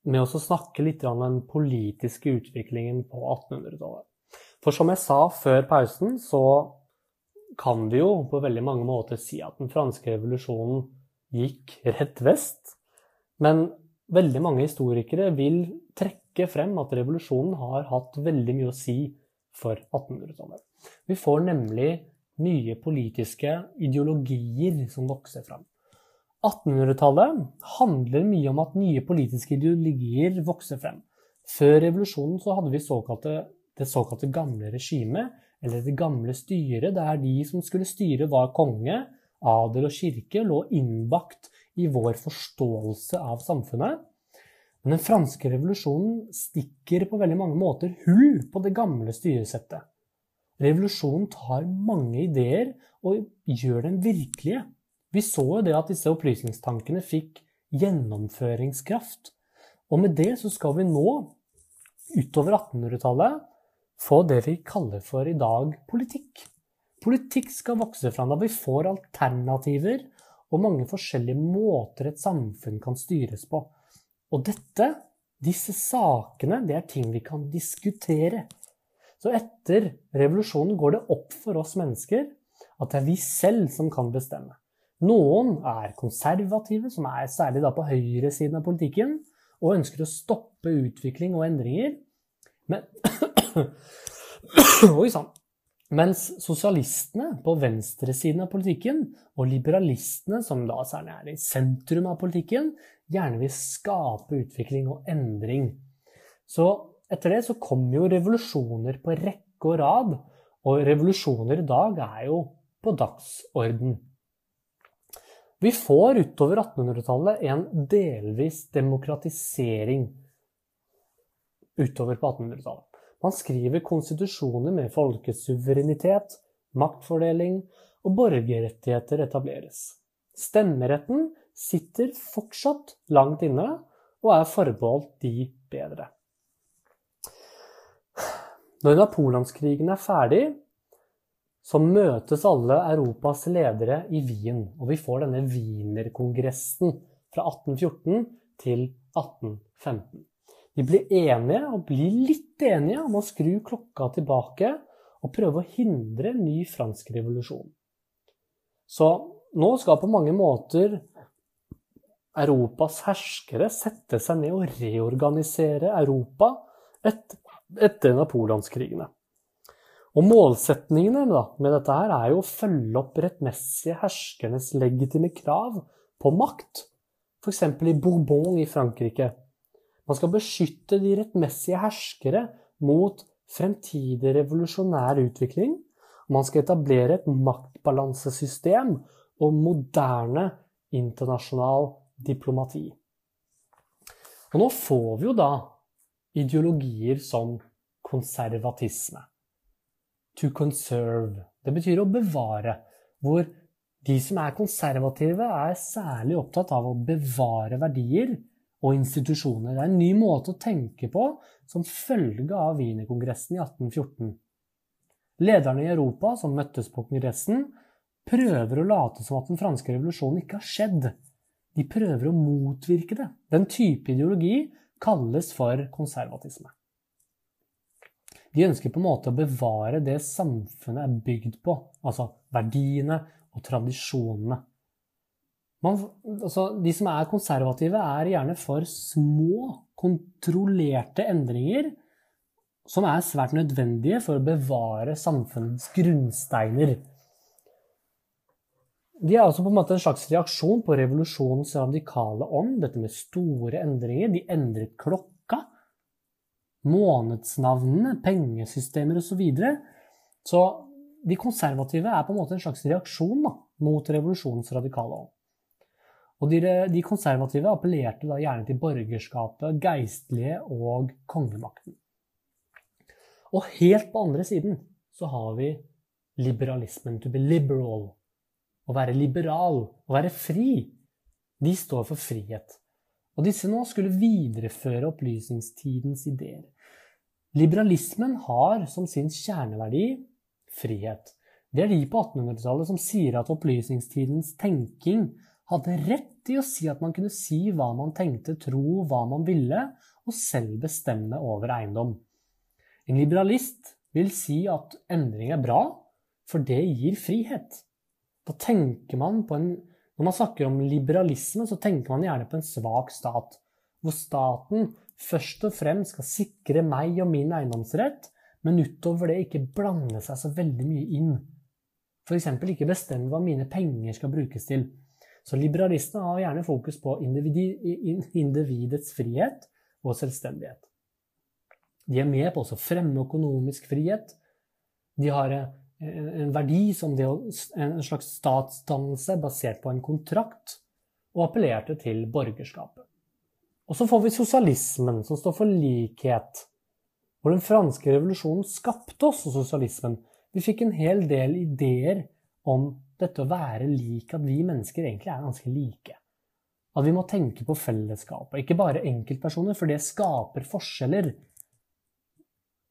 med å snakke litt om den politiske utviklingen på 1800-tallet. For som jeg sa før pausen, så kan vi jo på veldig mange måter si at den franske revolusjonen gikk rett vest. Men veldig mange historikere vil trekke frem at revolusjonen har hatt veldig mye å si for 1800-tallet. Vi får nemlig nye politiske ideologier som vokser fram. 1800-tallet handler mye om at nye politiske ideologier vokser frem. Før revolusjonen så hadde vi såkalte, det såkalte gamle regimet, eller det gamle styret, der de som skulle styre, var konge, adel og kirke, lå innbakt i vår forståelse av samfunnet. Men den franske revolusjonen stikker på veldig mange måter hull på det gamle styresettet. Revolusjonen tar mange ideer og gjør dem virkelige. Vi så jo det at disse opplysningstankene fikk gjennomføringskraft. Og med det så skal vi nå, utover 1800-tallet, få det vi kaller for i dag politikk. Politikk skal vokse fram da vi får alternativer og mange forskjellige måter et samfunn kan styres på. Og dette, disse sakene, det er ting vi kan diskutere. Så etter revolusjonen går det opp for oss mennesker at det er vi selv som kan bestemme. Noen er konservative, som er særlig på høyresiden av politikken, og ønsker å stoppe utvikling og endringer. Men [COUGHS] Oi sann. Mens sosialistene på venstresiden av politikken, og liberalistene, som da særlig er i sentrum av politikken, gjerne vil skape utvikling og endring. Så etter det så kommer jo revolusjoner på rekke og rad, og revolusjoner i dag er jo på dagsorden. Vi får utover 1800-tallet en delvis demokratisering utover på 1800-tallet. Man skriver konstitusjoner med folkets suverenitet, maktfordeling og borgerrettigheter etableres. Stemmeretten sitter fortsatt langt inne og er forbeholdt de bedre. Når napoleonskrigen er ferdig, så møtes alle Europas ledere i Wien, og vi får denne Wienerkongressen fra 1814 til 1815. De blir enige, og blir litt enige, om å skru klokka tilbake og prøve å hindre en ny fransk revolusjon. Så nå skal på mange måter Europas herskere sette seg ned og reorganisere Europa etter, etter napoleonskrigene. Og målsetningene da, med dette her er jo å følge opp rettmessige herskernes legitime krav på makt, f.eks. i Bourbon i Frankrike. Man skal beskytte de rettmessige herskere mot fremtidig revolusjonær utvikling. Man skal etablere et maktbalansesystem og moderne internasjonal diplomati. Og nå får vi jo da ideologier som konservatisme to conserve. Det betyr å bevare. Hvor de som er konservative, er særlig opptatt av å bevare verdier og institusjoner. Det er en ny måte å tenke på som følge av Wienerkongressen i 1814. Lederne i Europa som møttes på kongressen, prøver å late som at den franske revolusjonen ikke har skjedd. De prøver å motvirke det. Den type ideologi kalles for konservatisme. De ønsker på en måte å bevare det samfunnet er bygd på, altså verdiene og tradisjonene. Man, altså, de som er konservative, er gjerne for små, kontrollerte endringer som er svært nødvendige for å bevare samfunnets grunnsteiner. De er altså på en måte en slags reaksjon på revolusjonens radikale ånd, dette med store endringer. De endret klokka, månedsnavnene, pengesystemer osv. Så, videre. så de konservative er på en måte en slags reaksjon da, mot revolusjonens radikale ånd. Og de, de konservative appellerte da gjerne til borgerskapet, geistlige og kongemakten. Og helt på andre siden så har vi liberalismen, to be liberal. Å være liberal, å være fri. De står for frihet. Og disse nå skulle videreføre opplysningstidens ideer. Liberalismen har som sin kjerneverdi frihet. Det er de på 1800-tallet som sier at opplysningstidens tenking hadde rett i å si at man kunne si hva man tenkte, tro hva man ville, og selv bestemme over eiendom. En liberalist vil si at endring er bra, for det gir frihet. Da tenker man på en Når man snakker om liberalisme, så tenker man gjerne på en svak stat, hvor staten først og fremst skal sikre meg og min eiendomsrett, men utover det ikke blande seg så veldig mye inn. F.eks. ikke bestemme hva mine penger skal brukes til. Så liberalistene har gjerne fokus på individets frihet og selvstendighet. De er med på å fremme økonomisk frihet. De har eh, en verdi som en slags statsdannelse basert på en kontrakt, og appellerte til borgerskapet. Og så får vi sosialismen, som står for likhet. Hvor den franske revolusjonen skapte også sosialismen. Vi fikk en hel del ideer om dette å være lik, at vi mennesker egentlig er ganske like. At vi må tenke på fellesskapet, ikke bare enkeltpersoner, for det skaper forskjeller.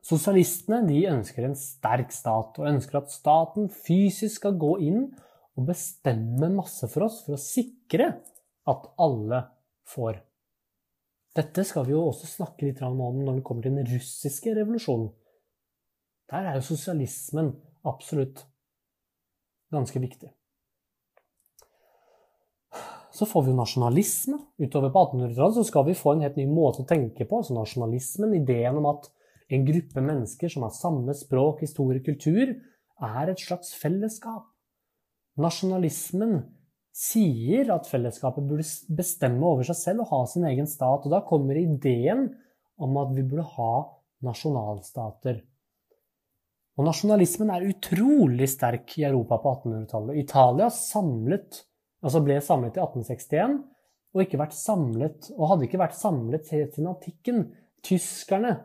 Sosialistene de ønsker en sterk stat, og ønsker at staten fysisk skal gå inn og bestemme masse for oss for å sikre at alle får. Dette skal vi jo også snakke litt om når det kommer til den russiske revolusjonen. Der er jo sosialismen absolutt ganske viktig. Så får vi jo nasjonalisme. Utover på 1800-tallet så skal vi få en helt ny måte å tenke på. Altså nasjonalismen, ideen om at en gruppe mennesker som har samme språk, historie, kultur, er et slags fellesskap. Nasjonalismen sier at fellesskapet burde bestemme over seg selv og ha sin egen stat. Og da kommer ideen om at vi burde ha nasjonalstater. Og nasjonalismen er utrolig sterk i Europa på 1800-tallet. Italia samlet, altså ble samlet i 1861 og, ikke vært samlet, og hadde ikke vært samlet helt siden antikken. Tyskerne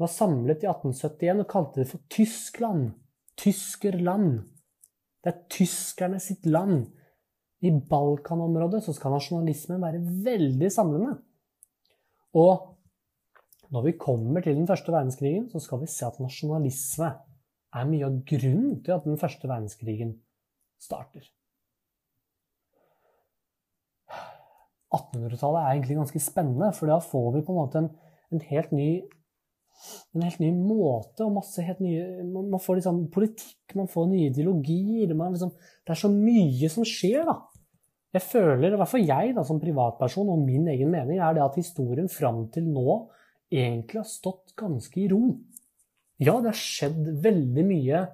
var samlet i 1871 og kalte det for Tyskland. Tyskerland. Det er tyskerne sitt land. I Balkanområdet så skal nasjonalismen være veldig samlende. Og når vi kommer til den første verdenskrigen, så skal vi se at nasjonalisme er mye av grunnen til at den første verdenskrigen starter. 1800-tallet er egentlig ganske spennende, for da får vi på en måte en, en helt ny en helt ny måte og masse helt nye Man, får liksom politikk, man får nye ideologier liksom, Det er så mye som skjer, da. Jeg føler, i hvert fall jeg da, som privatperson, og min egen mening, er det at historien fram til nå egentlig har stått ganske i ro. Ja, det har skjedd veldig mye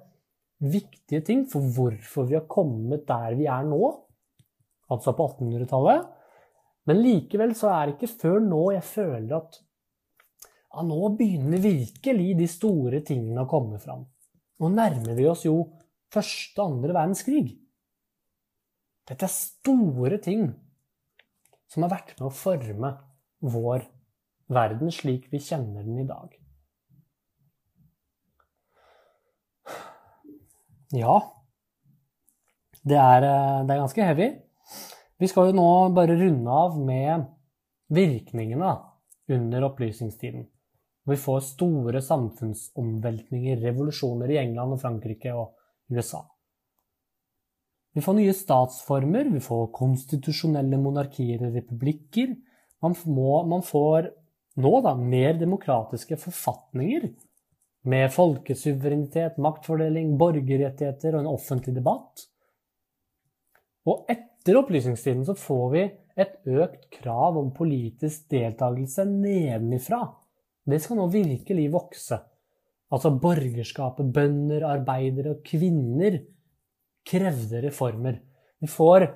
viktige ting for hvorfor vi har kommet der vi er nå, altså på 1800-tallet. Men likevel så er det ikke før nå jeg føler at ja, nå begynner virkelig de store tingene å komme fram. Nå nærmer vi oss jo første og andre verdenskrig. Dette er store ting som har vært med å forme vår verden slik vi kjenner den i dag. Ja, det er, eh, det er ganske heavy. Vi skal jo nå bare runde av med virkningene under opplysningstiden. Vi får store samfunnsomveltninger, revolusjoner i England og Frankrike og USA. Vi får nye statsformer, vi får konstitusjonelle monarkier og republikker. Man, må, man får nå da mer demokratiske forfatninger med folkesuverenitet, maktfordeling, borgerrettigheter og en offentlig debatt. Og etter opplysningstiden så får vi et økt krav om politisk deltakelse nedenifra. Det skal nå virkelig vokse. Altså borgerskapet, bønder, arbeidere og kvinner krevde reformer. Vi får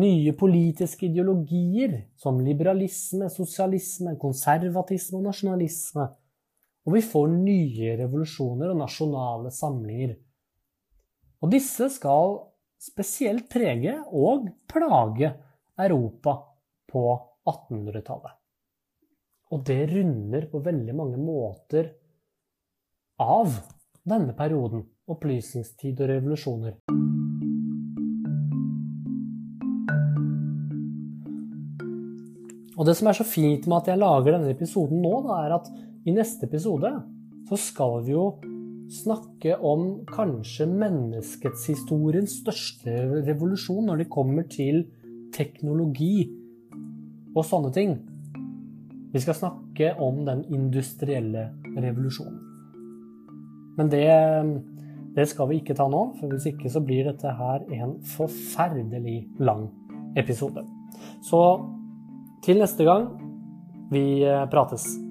nye politiske ideologier som liberalisme, sosialisme, konservatisme og nasjonalisme. Og vi får nye revolusjoner og nasjonale samlinger. Og disse skal spesielt prege og plage Europa på 1800-tallet. Og det runder på veldig mange måter av denne perioden opplysningstid og revolusjoner. Og det som er så fint med at jeg lager denne episoden nå, da, er at i neste episode så skal vi jo snakke om kanskje menneskets historiens største revolusjon når det kommer til teknologi og sånne ting. Vi skal snakke om den industrielle revolusjonen. Men det, det skal vi ikke ta nå, for hvis ikke så blir dette her en forferdelig lang episode. Så til neste gang vi prates.